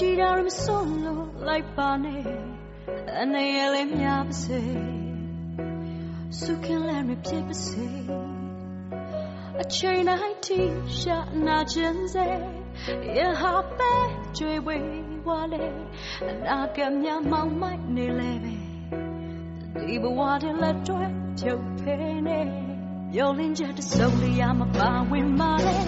ကြည်တာမဆုံးလို့လိုက်ပါနဲ့အနေရလေးများပါစေစုခင်လည်းမဖြစ်ပါစေအချိန်တိုင်းထိရှာနာခြင်းစေရဟာပဲကြွေဝေးဝါလေအနာကမြမောင်မိုက်နေလေပဲဒီဘဝတည်းလက်တွဲဖြုတ်ဖဲနေမျောလင်းချက်တစုံလျာမပါဝင်ပါနဲ့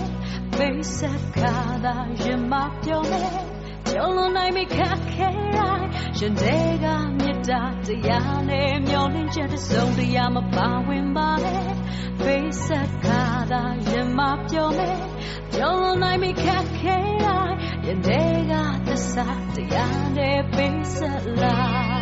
ပိတ်ဆက်ခါသာရင်မပြောနဲ့ ကျော်လွန်နိုင်မိခက်ခဲတိုင်းရှင်တဲ့ကမြတ်တာတရားနဲ့မျောလင်းချက်တစုံလျာမပါဝင်ပါနဲ့ပိတ်ဆက်ခါသာရင်မပြောနဲ့ကျော်လွန်နိုင်မိခက်ခဲတိုင်းရင်တဲ့ကသစ္စာတရားနဲ့ပိတ်ဆက်လာ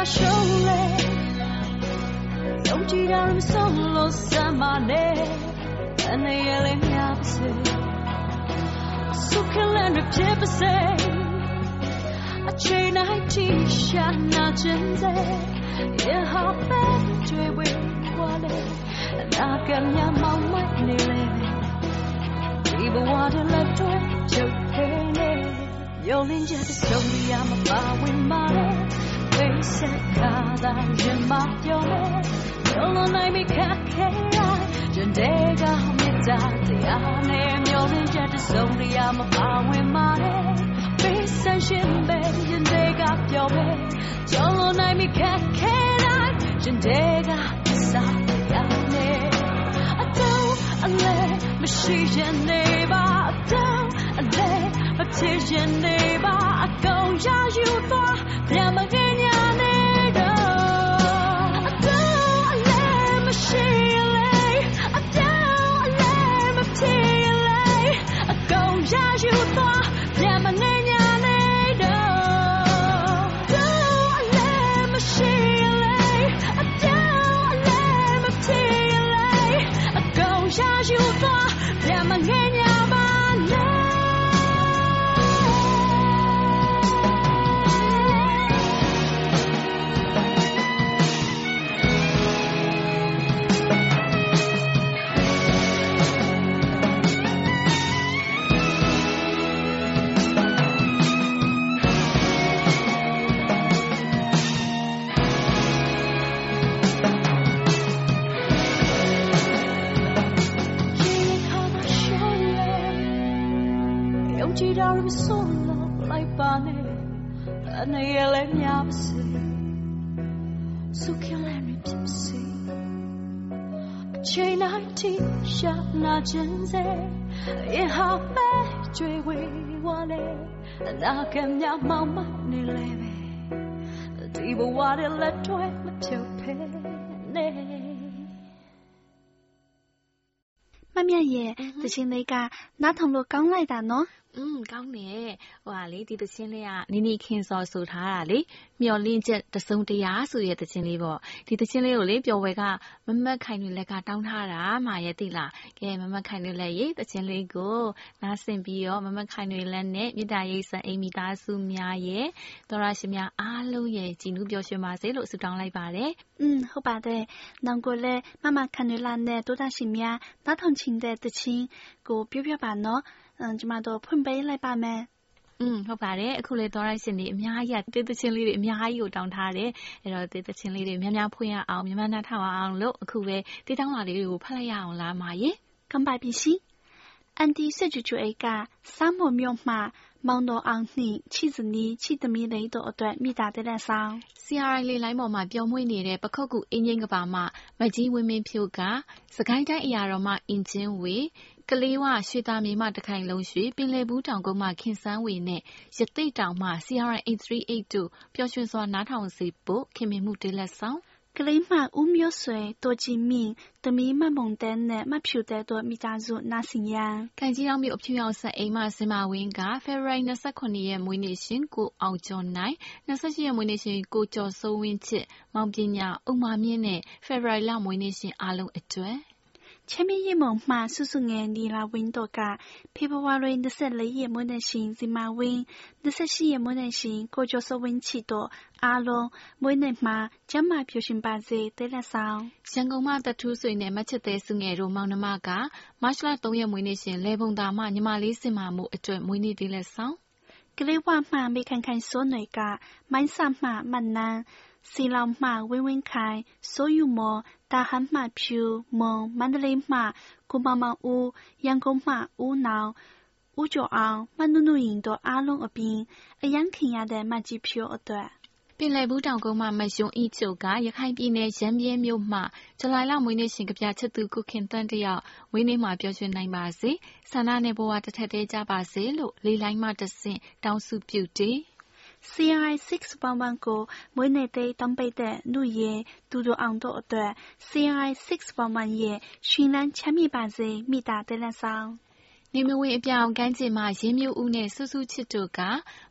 那手嘞，用几条人送了什么呢？但那夜里面不是，苏克兰的撇不是，啊，吹那地下那真在，也好被追尾我嘞，那个娘毛买你嘞，你不我的来追就陪你，有连接的手里呀嘛把尾马嘞。 ပိတ်ဆက်ခါသာရင်မပြောနဲ့လုံးလုံးနိုင်မိခက်ခဲလိုက်ရင်တဲ့ကမြတ်တာတရားနဲ့မျောလင်းချက်တစုံတရားမပါဝင်ပါနဲ့ပိတ်ဆက်ရှင်ပဲရင်တဲ့ကပြောမယ်ကျော်လုံးနိုင်မိခက်ခဲလိုက်ရင်တဲ့ကစာတရားနဲ့အတောင်းအလဲမရှိရင်နေပါအတောင်းအလဲမဖြစ်ရင်နေပါအကုန်ရယူသွားပြန်မ I'm so love like pane and I let me up see so kill let me to see chain I tea shot na chin se in ha pe chwe we wa le na ka mya mau ma ni le be ti bo wa de la twa ma pyo pe ne မမြရဲ့သချင်းလေးကနားထောင်လို့ကောင်းလိုက်တာနော်อืมကောင်းတယ်ဟိုဟာလေဒီသချင်းလေးကနီနီခင်စော်ဆိုထားတာလေမျော်လင့်ချက်တစုံတရာဆိုတဲ့သချင်းလေးပေါ့ဒီသချင်းလေးကိုလေပျော်ဝဲကမမတ်ခိုင်တွေလက်ကတောင်းထားတာမာရဲ့သိလားကဲမမတ်ခိုင်တွေလက်ရေးသချင်းလေးကိုနားဆင်ပြီးတော့မမတ်ခိုင်တွေလက်နဲ့မြစ်တာရိတ်ဆန်အိမ်မိသားစုများရဲ့သောရရှိများအားလုံးရဲ့ကြည်နူးပျော်ရွှင်ပါစေလို့ဆုတောင်းလိုက်ပါတယ်อืมဟုတ်ပါတယ်နောင်ကိုလည်းမမခိုင်တွေလက်နဲ့多大ရှိများနားထောင်ချင်တဲ့သချင်းကိုပြောပြပါနော် 嗯，ကျမတို့ဖွင့်ပေးလိုက်ပါမယ်อืมဟုတ်ပါတယ်အခုလေသောရိုက်ရှင်တွေအများကြီးတေးသချင်းလေးတွေအများကြီးကိုတောင်းထားတယ်အဲ့တော့တေးသချင်းလေးတွေများများဖွင့်ရအောင်များများနားထောင်အောင်လို့အခုပဲတေးတောင်းလာလေးတွေကိုဖတ်လိုက်ရအောင်လားမာရေကမ်ပိုင်ပီစီအန်တီစစ်ကျကျအေကစမ်းမမြို့မှာမောင်တော်အောင်နှင့်ချစ်စနီးချစ်သမီးလေးတို့အတွက်မိသားတဲ့လက်ဆောင် CRI လေလိုင်းပေါ်မှာပျော်မွေ့နေတဲ့ပခုတ်ကူအင်းငိမ့်ကပါမှမကြီးဝင်းမင်းဖြိုကစကိုင်းတိုင်းအရာတော်မှအင်ဂျင်ဝေ ကလေးဝရွှေသာမြေမှ တခိုင်လုံးရွှေ ပင်လယ်ဘူးတောင်ကုန်းမှ ခင်စန်းဝေနဲ့ရသိတ်တောင်မှ CRI 8382ပျော်ရွှင်စွာ နားထောင်စေဖို့ ခင်မင်မှုတေးလက်ဆောင် ကလေးမဦးမျိုးဆွေတိုကြည်မြင့် သမီးမမုံတဲနဲ့ မဖြူတဲတို့ မိသားစု နာစင်ရန်ခံကြီးအောင်မြို့ အဖြူရောင်ဆက်အိမ်မစင်မဝင်းက ဖေဖော်ဝါရီ29ရက် မွေးနေ့ရှင် ကိုအောင်ကျော်နိုင်28ရက် မွေးနေ့ရှင် ကိုကျော်စိုးဝင်းချစ် မောင်ပညာ ဥမာမြင့်နဲ့ ဖေဖော်ဝါရီလ မွေးနေ့ရှင် အားလုံးအတွက် 前面一猛马叔叔眼里拉温多嘎，佩不瓦瑞那些雷也没能行，是马温那些西也没能行，过脚说温气多阿龙没能马，将马表现八字对了上。香港马的土水呢，没吃得是眼肉毛的马嘎，马是拉东也没能行，雷崩大马你马里是马木一转没能对了上。格雷瓦马没看看说哪嘎，蛮上马蛮难。 စီလောင်မှဝင်းဝင်းခိုင်စိုးယူမော်တာဟန်မှဖြူမုံမန္တလေးမှကိုမမောင်ဦးရန်ကုန်မှဦးနောင်ဦးကျော်အောင်မနုနုရင်တို့အားလုံးအပြင်အရန်ခင်ရတဲ့မကြီးဖြိုးအတွက်ပင်လယ်ဘူးတောင်ကုန်းမှမယွန်ဤချုပ်ကရခိုင်ပြည်နယ်ရမ်းပြဲမြို့မှဇူလိုင်လမွေးနေ့ရှင်ကပြချစ်သူကုခင်တန်းတယောက်ဝင်းနေမှာပြောရွှင်နိုင်ပါစေဆန္ဒနဲ့ဘဝတစ်ထက်တည်းကြပါစေလို့လေးလိုင်းမှတဆင့်တောင်းစုပြုတည် CRI 611ကိုမွေးနေ့သိတောင်းပိတ်တဲ့လူရဲသူတို့အောင်တို့အတွက် CRI 611ရဲ့ရွှင်လန်းချမ်းမြေပါစေမိသားတဲ့လက်ဆောင်နေမဝင်အပြောင်ကမ်းခြေမှာရင်းမြူဦးနဲ့စူးစူးချစ်တို့က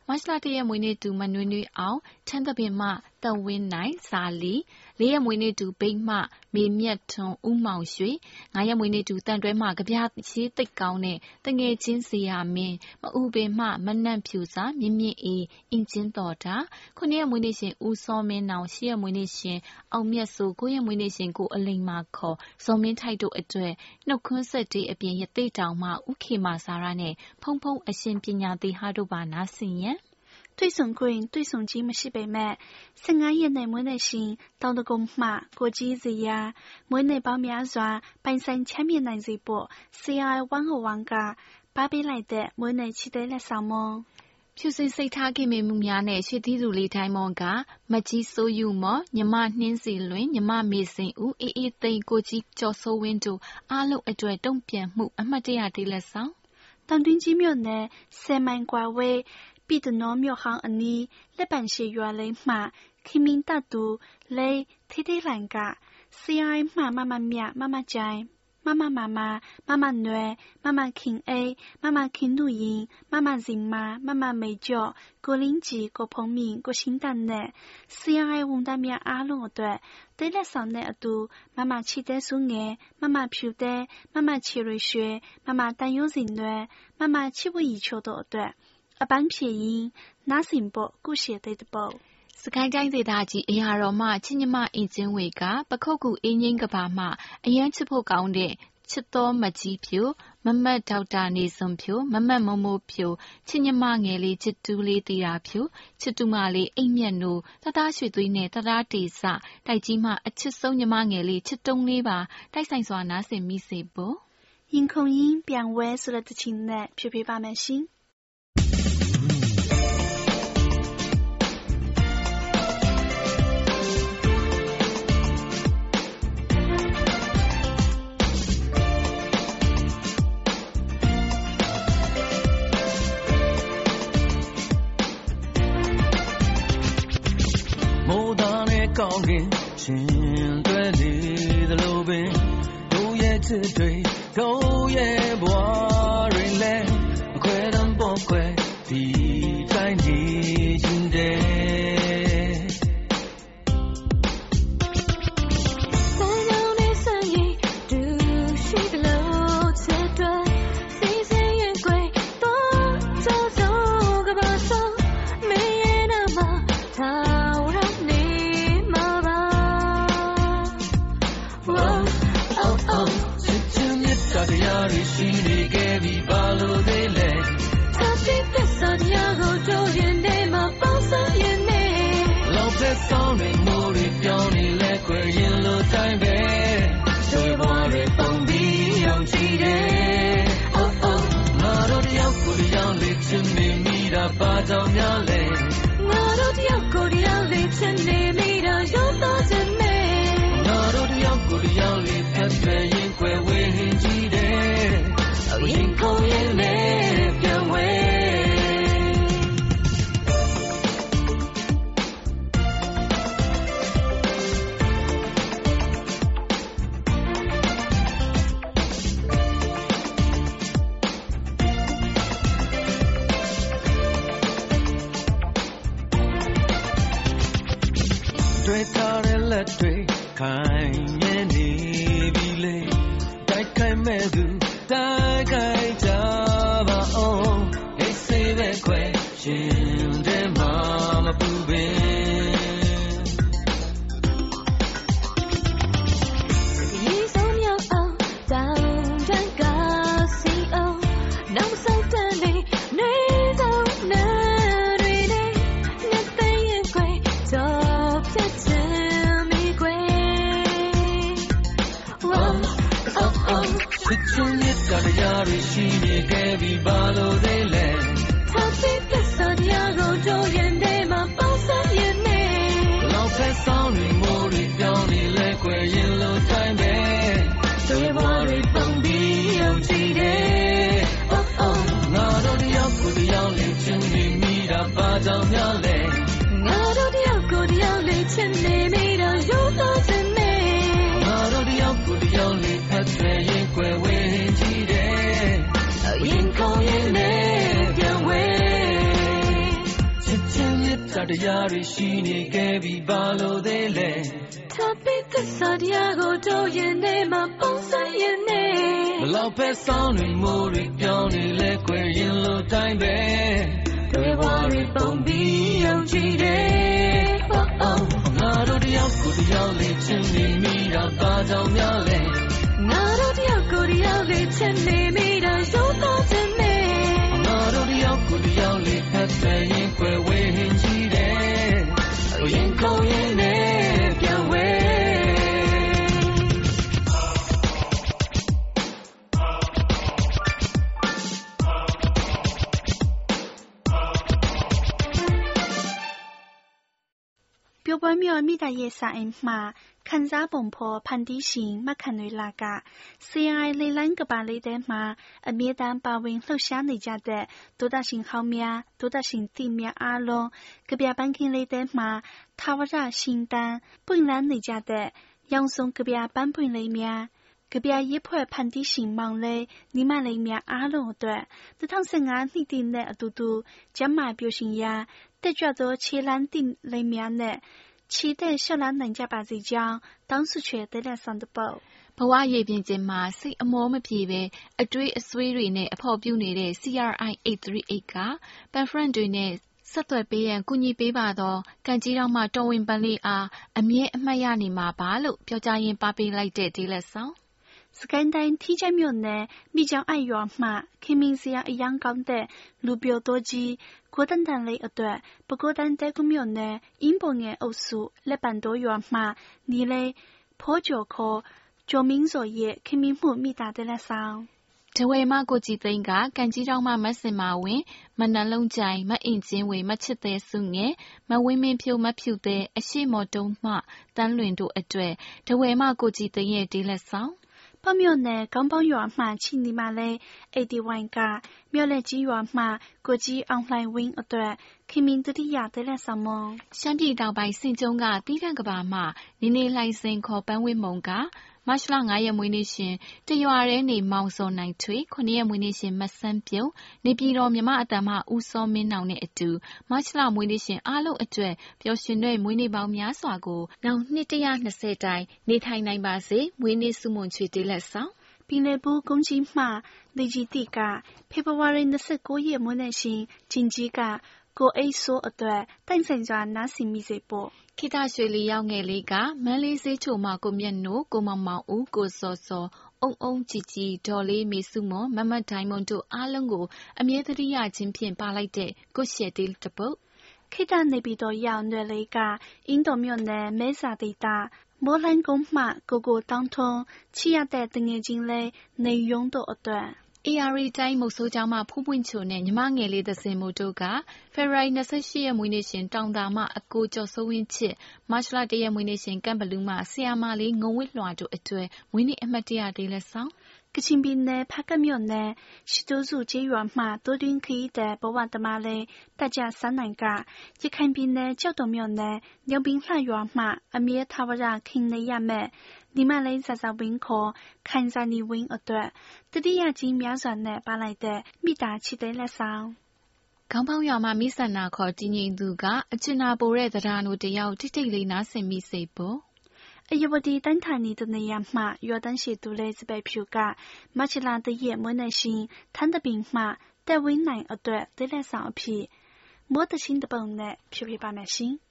မတ်လတရက်မွေးနေ့တူမနွေနွေအောင်ထန်းသပင်မှတဝင်းနိုင်ဇာလီ လေးရက်မွေးနေ့တူဘိတ်မှမေမြတ်ထွန်းဦးမောင်ရွှေငါးရက်မွေးနေ့တူတန်တွဲမှကြပြရေးတိတ်ကောင်းတဲ့တငယ်ချင်းစီယာမင်းမအူပင်မှမနန့်ဖြူစာမြင့်မြင့်အေးအင်ချင်းတော်တာခုနှစ်ရက်မွေးနေ့ရှင်ဦးစောမင်းနောင်ရှစ်ရက်မွေးနေ့ရှင်အောင်မြတ်စိုးကိုရက်မွေးနေ့ရှင်ကိုအလိမ်မာခေါ်ဇော်မင်းထိုက်တို့အတွက်နှုတ်ခွန်းဆက်တေးအပြင်ရသိတောင်မှဥခေမာစာရနဲ့ဖုံဖုံအရှင်ပညာသေးဟာတို့ပါနာဆင်ရန် 对送棍对送金么西北麦，生俺爷内没内心，到的公马过几日呀，没内包面软，半山前面难日波，是爱往后往噶，巴比来的没内期待来上么？ဖြူစင်စိတ်ထားခင်မမှုများနဲ့ရွှေသီးသူလေးတိုင်းမောင်ကမကြီးစိုးယူမော်မြမနှင်းစီလွင်မြမမေစင်ဦးအေးအေးသိန်းကိုကြီးကျော်စိုးဝင်းတို့အားလုံးအတွက်တုံ့ပြန်မှုအမှတ်တရတေးလက်ဆောင်တန်တွင်းကြီးမြို့နယ်ဆယ်မိုင်ကွာဝဲ 彼得诺庙行而尼，日本是原来嘛，天明大都来天天兰噶，CI 嘛妈妈面妈妈在。妈妈妈妈妈妈女妈妈ခင် A 妈妈ခင်露营妈妈人妈妈妈美脚ကိုလင်းကြီးကိုဖုံးမြင့်ကိုရှင်းတန်နဲ့ CI ဝန်သားများအားလုံးအတွက်တိလက်ဆောင်တဲ့အတူမမချီတဲ့ဆုငယ်မမဖြူတဲ့မမချီရွှေရွှေမမတန်ရုံး စင်တွေမမချစ်ဝီချိုတို့အတွက်အပန်းဖြေရင်နားစင်ဖို့ကုရှေတဲ့တပုတ်စကိုင်းတိုင်းဒေသကြီးအရာတော်မှချင်းညမအင်ကျင်းဝေကပခုတ်ကူအင်းငိမ့်ကဘာမှအရန်ချစ်ဖို့ကောင်းတဲ့ချစ်တော်မကြီးဖြူမမတ်ဒေါက်တာနေစွန်ဖြူမမတ်မမိုးဖြူချစ်ညမငယ်လေးချစ်တူးလေးတီတာဖြူချစ်တူမလေးအိမ်မြတ်နိုးတသားရွှေသွေးနဲ့တသားတေစတိုက်ကြီးမှအချစ်ဆုံးညမငယ်လေးချစ်တုံးလေးပါတိုက်ဆိုင်စွာနားဆင်မိစေဖို့ရင်ခုန်ရင်ပြန်ဝဲဆိုတဲ့တချင်နဲ့ဖြူပြပါမယ်ရှင် ကောင်းခင်ရှင်တွဲလေသလိုပင်တို့ရဲ့ချစ်တွေတို့ရဲ့ဘဝ ကြောင့်များလဲငါတို့တယောက်ကိုတယောက်လေးချင်နေမိတာရောသားချင်နေငါတို့တယောက်ကိုတယောက်လေးဖက်ဖက်ရင်ကွယ်ဝေးဟင်ကြည့်တယ်အ ရင်ကိုရင်နဲ့ပြန်ဝဲ 他只不识也够做人的嘛，包山越岭，老来丧命无力，叫你泪滚眼流太悲。昼夜万里风平又静的，啊啊！我到底要过，到底要离，千里米达巴掌鸟嘞，我到底要过，到底要离，千里米。 တ်တရားတွေရှိနေခဲ့ပြီးဘာလို့သေးလဲထပ်ပြီးသစ္စာတရားကိုတို့ရင်ထဲမှာပုံစံရင်နေဘလောက်ပဲဆောင်းတွေမိုးတွေပြောင်းနေလဲကွယ်ရင်လို့တိုင်းပဲတွေဝါရီပုံပြီးယုံကြည်တယ် oh oh ငါတို့တယောက်ကိုတယောက်လေးချင်နေမိတာဘာကြောင့်များလဲငါတို့တယောက်ကိုတယောက်လေးချင်နေမိတာရုံးတော့ချင်နေငါတို့တယောက်ကိုတယောက်လေးဖက်ဆယ်ရင်ကွ ပွဲမြော်မိသားရဲ့စာအိမ်မှာခန်းစားပုံဖော်ဖန်တီးရှင်မခန်တွေလာက CI လေလိုင်းကပါလေးထဲမှာအမြဲတမ်းပါဝင်လှုပ်ရှားနေကြတဲ့ဒုဒရှင်ဟောင်းများဒုဒရှင်တိများအားလုံးကဗျာပန်းခင်းလေးထဲမှာထာဝရရှင်တန်းပွင့်လန်းနေကြတဲ့ရောင်စုံကဗျာပန်းပွင့်လေးများကဗျာရေးဖွဲ့ဖန်တီးရှင်မောင်လေးညီမလေးများအားလုံးအတွက်2015နှစ်တည်နဲ့အတူတူကျမ်းမာပျော်ရွှင်ရာတက်ကြွသောခြေလမ်းတင်လေးများနဲ့ 期待笑蓝能家把这将当时却得了上的宝。 ဘဝရည်ပြင်ခြင်းမှာစိတ်အမောမပြေပဲအတွေးအဆွေးတွေနဲ့အဖော်ပြုနေတဲ့ CRI 838ကပန်ဖရန့်တွေနဲ့ဆက်သွယ်ပေးရန်ကူညီပေးပါတော့ကန်ကြီးတော်မှတော်ဝင်ပန်းလေးအားအမြဲအမှတ်ရနေမှာပါလို့ပြောကြားရင်းပါပေးလိုက်တဲ့ဒီလက်ဆောင် စကိုင်းတိုင်း ထီးချိုင်မြို့နယ် မိကျောင်းအိုက်ရွာမှ ခင်မင်းစရာအရန်ကောင်းတဲ့ လူပြို多ကြီး ကိုတန်တန်လေးအတွက် ပဲခူးတိုင်းတဲကုမြို့နယ် အင်းပုံငယ်အုပ်စု လက်ပံ多ရွာမှနီလေး ဖိုးကျော် ခေါ် ကျော်မင်းစောရဲ့ ခင်မင်းမှုမိသားတဲ့လက်ဆောင်တဝဲမကိုကြည်သိန်းကကန်ကြီးတော်မှမတ်စင်မာဝင်မနလုံးကြိုင် မအင်ချင်းဝေ မချစ်သေးစုငယ် မဝင်းမင်းဖြိုမဖြူသေးအရှိမော်တုံးမှတန်းလွင်တို့အတွက်တဝဲမကိုကြည်သိန်းရဲ့ဒီလက်ဆောင် ပေါ့မြို့နယ်ကောင်းပေါင်းရွာမှ ချီနီမလေး81 က မြို့လက်ကြီးရွာမှ ကိုကြီးအောင်လှိုင်ဝင်းအတွက် ခင်မင်းတတိယတဲ့လက်ဆောင်မွန် ရှမ်းပြည်တောင်ပိုင်းစင်ကျုံကတီးတန့်ကဘာမှ နေနေလှိုင်စင် ခေါ် ပန်းဝင်းမုံက မတ်လ9ရက်မွေးနေ့ရှင်တရွာရဲနေမောင်စောနိုင်ထွေ9ရက်မွေးနေ့ရှင်မဆန်းပြုံးနေပြည်တော်မြမအတန်မှဦးစောမင်းနောင်နဲ့အတူမတ်လမွေးနေ့ရှင်အားလုံးအတွက်ပျော်ရွှင်တဲ့မွေးနေ့ပေါင်းများစွာကိုနောက်နှစ်120တိုင်နေထိုင်နိုင်ပါစေမွေးနေ့စုမွန်ချွေတေးလက်ဆောင်ပြည်နယ်ဘူးကုန်းကြီးမှလေကြီးတိကဖေဖော်ဝါရီ29ရက်မွေးနေ့ရှင်ဂျင် ကြီးကကိုအိတ်ဆိုးအတွက်တိုင်ဆိုင်စွာနားဆင်မိစေဖို့ခိတရွှေလီရောက်ငယ်လေးကမန်းလေးစေးချိုမှကိုမြတ်နိုးကိုမောင်မောင်ဦးကိုစောစောအုံအုံကြည်ကြည်ဒေါ်လေးမေစုမွန်မမတ်ဒိုင်မွန်တို့အားလုံးကိုအမြဲတရရချင်းဖြင့်ပါလိုက်တဲ့ကိုရှယ်တေးတပုတ်ခိတနေပြည်တော်ရောက်နယ်လေးကအင်းတော်မြို့နယ်မဲစာဒေတာမိုးလိုင်းကုန်းမှကိုကိုတောင်းထုံးချီရတဲ့တငယ်ချင်းလေးနေယုံတို့အတွက် AR တိုင်း မုတ်ဆိုးကျောင်းမှဖူးပွင့်ချိုနဲ့ ညီမငယ်လေးသစင်မို့တို့က ဖေဖော်ဝါရီ28ရက် မွေးနေ့ရှင် တောင်တာမှအကိုကျော်စိုးဝင်းချစ်မတ်လ1ရက် မွေးနေ့ရှင်ကမ်ဘလူးမှဆီယာမာလေး ငုံဝစ်လွှာတို့အတွက် မွေးနေ့ အမှတ်တရ ဒေးလက်ဆောင် ကချင်ပြည်နယ်ဖားကတ်မြို့နယ် ရှိတိုးစုကျေးရွာမှတိုးတွင်းခရီးတဲ့ဘဝသမားလေးတက်ကြဆန်းနိုင်က ရခိုင်ပြည်နယ် ကျောက်တော်မြို့နယ် ညောင်ပင်လှရွာမှ အမြဲထာဝရ ခင်နေရမဲ့ဒီမလေးဇာဇဝင်း ခေါ် ခိုင်စာနီဝင်းအတွက် တတိယကြီးများစွာနဲ့ ပါလိုက်တဲ့မိသားချစ်တဲ့လက်ဆောင် ခေါင်းပေါင်းရွာမှာမိဆန္နာခေါ် တည်ငြိမ်သူကအချင်နာပိုတဲ့တရားနိုတယောက် တိတ်တိတ်လေး နားဆင်မိစေဖို့ အယဝတီတန်းဌာနီတနေရာမှရွာတန်းရှိသူလေးစပယ်ဖြူကမချလာတရဲ့မွေးနေ့ရှင်ထန်းတပင်မှတက်ဝင်းနိုင်အတွက်ဒိလက်ဆောင်အဖြစ်မောတချင်းတပုံနဲ့ဖြူပြပါမယ်ရှင်မိုးကလေးညိုလာရင်လွမ်းမျက်ရည်လေးလေငင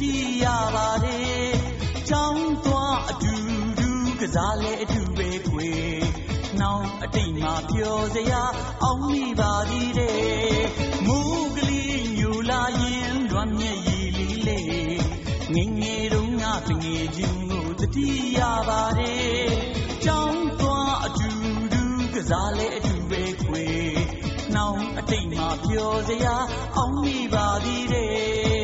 တိရပါတယ်ကြောင်းသွားအတူတူကစားလေအတူပဲခွေနောင်အတိတ်မှာပျော်စရာအောင်မိပါသည်တဲ့မူကလေးညူလာရင်လွမ်းမြေရည်လီလေငငယ်တုန်းကတငယ်ချင်းကိုတတိရပါတယ်ကြောင်းသွားအတူတူကစားလေအတူပဲခွေနောင်အတိတ်မှာပျော်စရာအောင်မိပါသည်တဲ့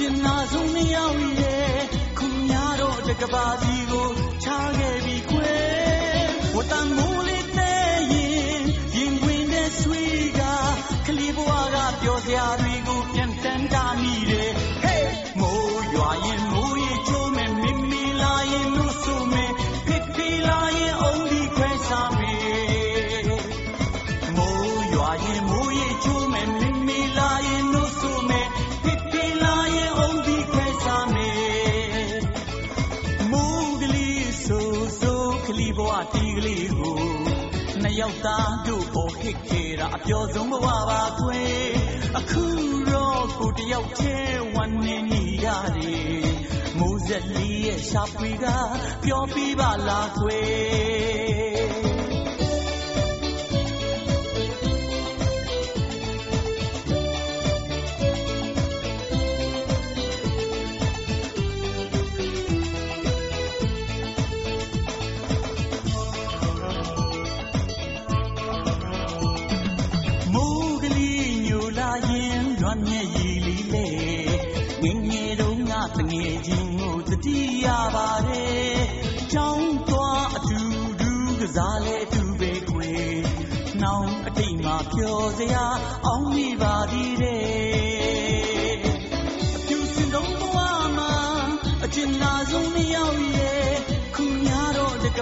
ကျဉ်းနာဆုံးနှစ်ယောက်ရဲ့ခုများတော့တကဘာစီကိုချခဲ့ပြီခွေဝတ္တမိုးလေးတဲ့ရင်ရင်ခွင်တဲ့ဆွေကကလေးဘဝကပျော်စရာတွေကိုပြန်တန်းတာမိတယ် သားတို့ပေါ်ခစ်ခဲ့တာအပျော်ဆုံးဘဝပါခွေအခုတော့ကိုတယောက်တည်းဝမ်းနေနေရတယ်မိုးဆက်လေးရဲ့ရှာဖွေကပျော်ပြပါလားခွေမိုး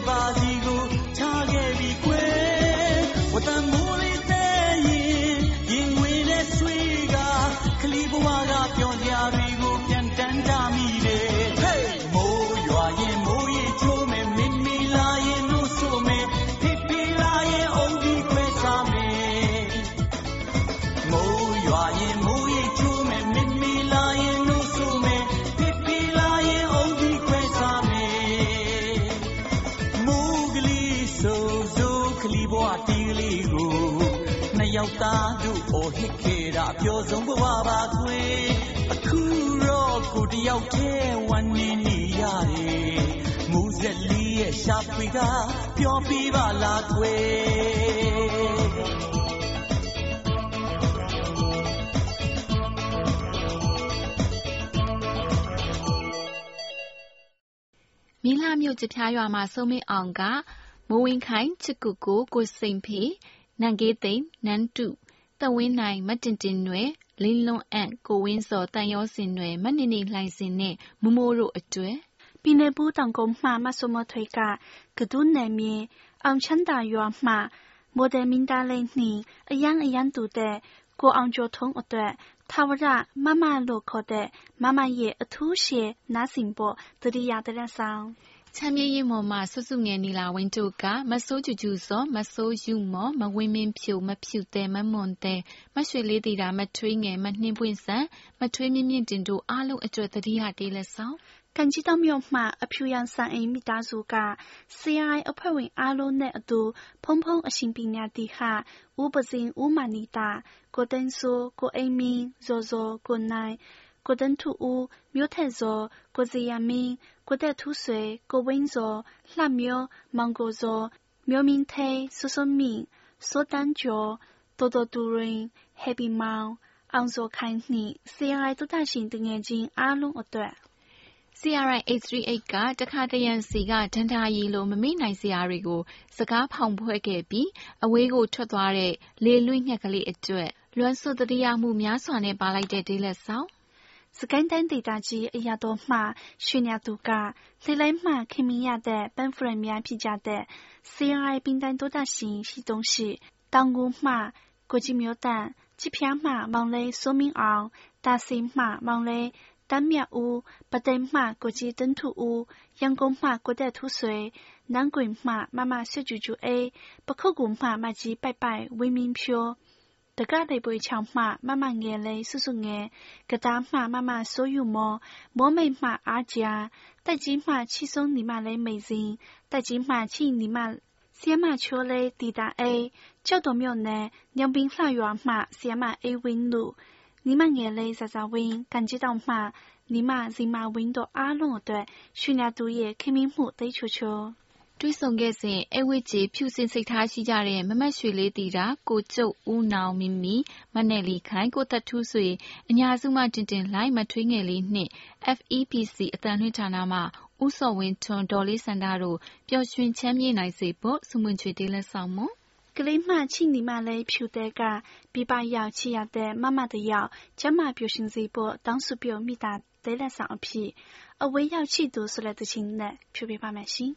တော့ တာအပျော်ဆုံးဘဝပါခွေအခုတော့ကိုတယောက်တည်းဝမ်းနေနေရတယ်မိုးဆက်လေးရဲ့ရှာဖွေကပျော်ပြပါလားခွေမီးလာမြို့ကြပြားရွာမှာဆုံးမင်းအောင်ကမိုးဝင်းခိုင်ချစ်ကူကိုကိုစိန်ဖေနန်ကေးသိမ့်နန်းတု တဝင်းနိုင်မတင်တင်နွယ်လင်းလွန်အန့်ကိုဝင်းစော်တန်ရောစင်နွယ်မနေနေလှိုင်စင်နဲ့မမိုးတို့အတွက်ပြည်နယ်ဘူးတောင်ကုန်းမှမဆုမထွေကကဒုနယ်မြေအောင်ချမ်းသာရွာမှမိုဒယ်မင်းသားလေးနှင့်အရန်အရန်တူတဲ့ကိုအောင်ကျော်ထုံးအတွက်ထာဝရမမလို့ခေါ်တဲ့မမရဲ့အထူးရှည်နားစင်ပေါ်တတိယတရက်ဆောင် ချမ်းမြေရင်မော်မှဆွဆွငယ်နီလာဝင်းတို့ကမဆိုးကျူကျူစောမဆိုးယူမော်မဝင်းမင်းဖြူမဖြူတဲ့မမွန်တဲ့မရွှေလေးတီတာမထွေးငယ်မနှင်းပွင့်ဆန်မထွေးမြင့်မြင့်တင်တို့အားလုံးအတွက်တတိယတေးလက်ဆောင်ကန်ကြီးတောင်မြို့မှအဖြူရောင်ဆန်အိမ်မိသားစုက CI အဖွဲ့ဝင်အားလုံးနဲ့အတူဖုံဖုံအရှင်ပညာတီဟာဦးပစင်ဦးမာနီတာကိုသိန်းစိုးကိုအိမ်မင်းဇော်ဇော်ကိုနိုင် ကိုတန်းထူဦးမြို့ထက်ဇော်ကိုဇေယမင်းကိုတက်ထူးဆွေကိုဝင်းဇော်လှမျိုးမောင်ကိုဇော်မျိုးမင်းထေးဆွဆွမင်းစိုးတန်းကျော်တိုတိုတူရင် Happy မောင်အောင်ဇော်ခိုင်နှင့် CI တုတ္တရှင်တငယ်ချင်းအားလုံးအတွက် CRI 838ကတခါတရံစီကဒန္တာရီလိုမမေ့နိုင်စရာတွေကိုစကားဖောင်ဖွဲ့ခဲ့ပြီးအဝေးကိုထွက်သွားတဲ့လေလွင့်ညက်ကလေးအတွက်လွမ်းဆွတ်တတိယမှုများစွာနဲ့ပါလိုက်တဲ့ဒေးလက်ဆောင် စကိုင်းတိုင်းဒေသကြီးအရာတော်မှရွှေညာသူကလှိလိုက်မှခင်မင်ရတဲ့ပန်းဖရန်များဖြစ်ကြတဲ့ CRI ပင်တိုင်း多大型系东市တောင်ကူမှကိုကြီးမျိုးတန့်ကြည်ဖျားမှမောင်လေးစိုးမင်းအောင်တာစိမှမောင်လေးတမ်းမြတ်ဦးပသိမ်မှကိုကြီးတန်းထူဦးရန်ကုန်မှကိုတဲ့ထူးဆွေနန်းကွင်မှမမဆွကျူကျူအေးပခုတ်ကူမှမကြီးပိုက်ပိုက်ဝင်းမင်းဖြိုး တကတဲ့ပွေချောင်းမှမမငယ်လေးစုစုငယ်ကတားမှမမဆိုယူမောမောမိတ်မှအားကြတက်ကြီးမှချီဆုံးနီမလေးမိစဉ်တက်ကြီးမှချီနီမဆီယမချိုလေးတီတာအေကျောက်တော်မြို့နယ်ညောင်ပင်လှရွာမှဆီယမအေဝင်းတို့နီမငယ်လေးဇဇဝင်းကန်ကြီးတောင်မှနီမဇီမာဝင်းတို့အားလုံးအ တွက်ရွှေညာသူရဲ့ခင်မင်းမှုသိချိုချိုတွေ့ဆုံခဲ့စဉ်အဝိကျေဖြူစင်စိတ်ထားရှိကြတဲ့မမတ်ရွှေလေးတီတာကိုကျုပ်ဦးနောင်မီမီမနဲ့လီခိုင်ကိုသက်ထူးဆွေအညာစုမှတင်တင်လိုက်မထွေးငယ်လေးနှင့် FEPC အတန်လွှင့်ဌာနမှဦးစောဝင်းထွန်းဒေါ်လေးစန္ဒတို့ပျော်ရွှင်ချမ်းမြေ့နိုင်စေဖို့ဆုမွန်ချွေတေးလက်ဆောင်မွန်ကလေးမှချိနီမလေးဖြူတဲ့ကပြပရောက်ချရတဲ့မမတယောက်ကျမပျော်ရွှင်စေဖို့တောင်းဆိုပြုမိတာတဲလက်ဆောင်အဖြစ်အဝေးရောက်ချီသူဆိုတဲ့တခြင်းနဲ့ဖြူပြပါမယ်ရှင်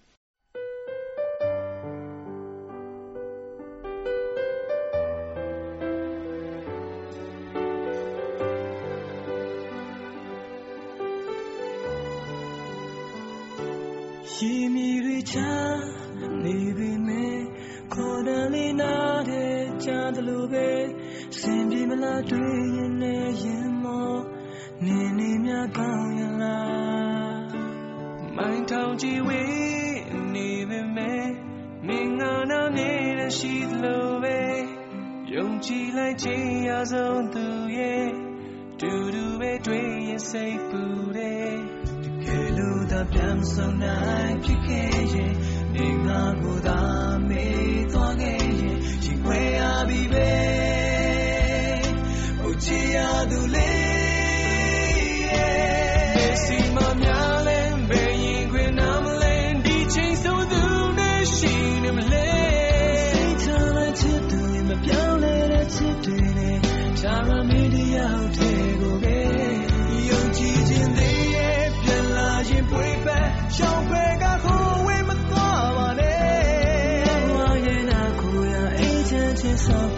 မလားတွေ့ရင်လည်းရင်မောနေနေမြကောင်းရလားမိုင်းထောင်ကြည့်ဝေးနေပေမဲ့မင်းငါနာနေလည်းရှိသလိုပဲယုံကြည်လိုက်ခြင်းရဆုံးသူရဲ့တူတူပဲတွေ့ရင်စိတ်ပူတယ်သာပြန်ဆုံနိုင်ဖြစ်ခဲ့ရင်နေငါကိုသာမေးသွားခဲ့ရင်ရှင်ခွဲရပြီပဲဟို ချီရသူလေး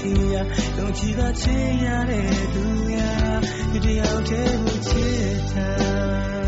ချင်းဆောက်တီးရလုံချီကချင်ရတဲ့သူရဒီတယောက်တည်းကိုချစ်တာ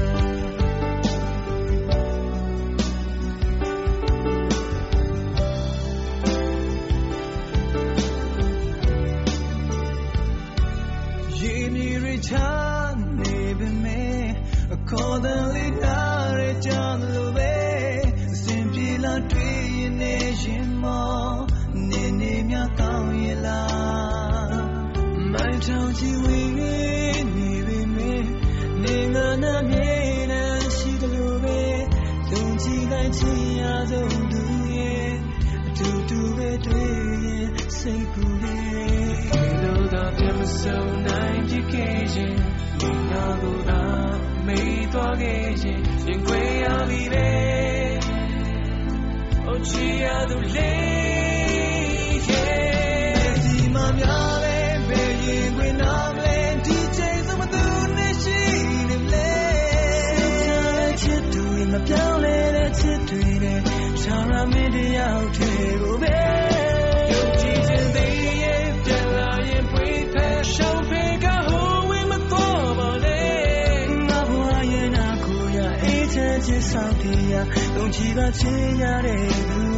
ချစ်ဆောင်တရားလုံချီကချင်ရတဲ့လူရာ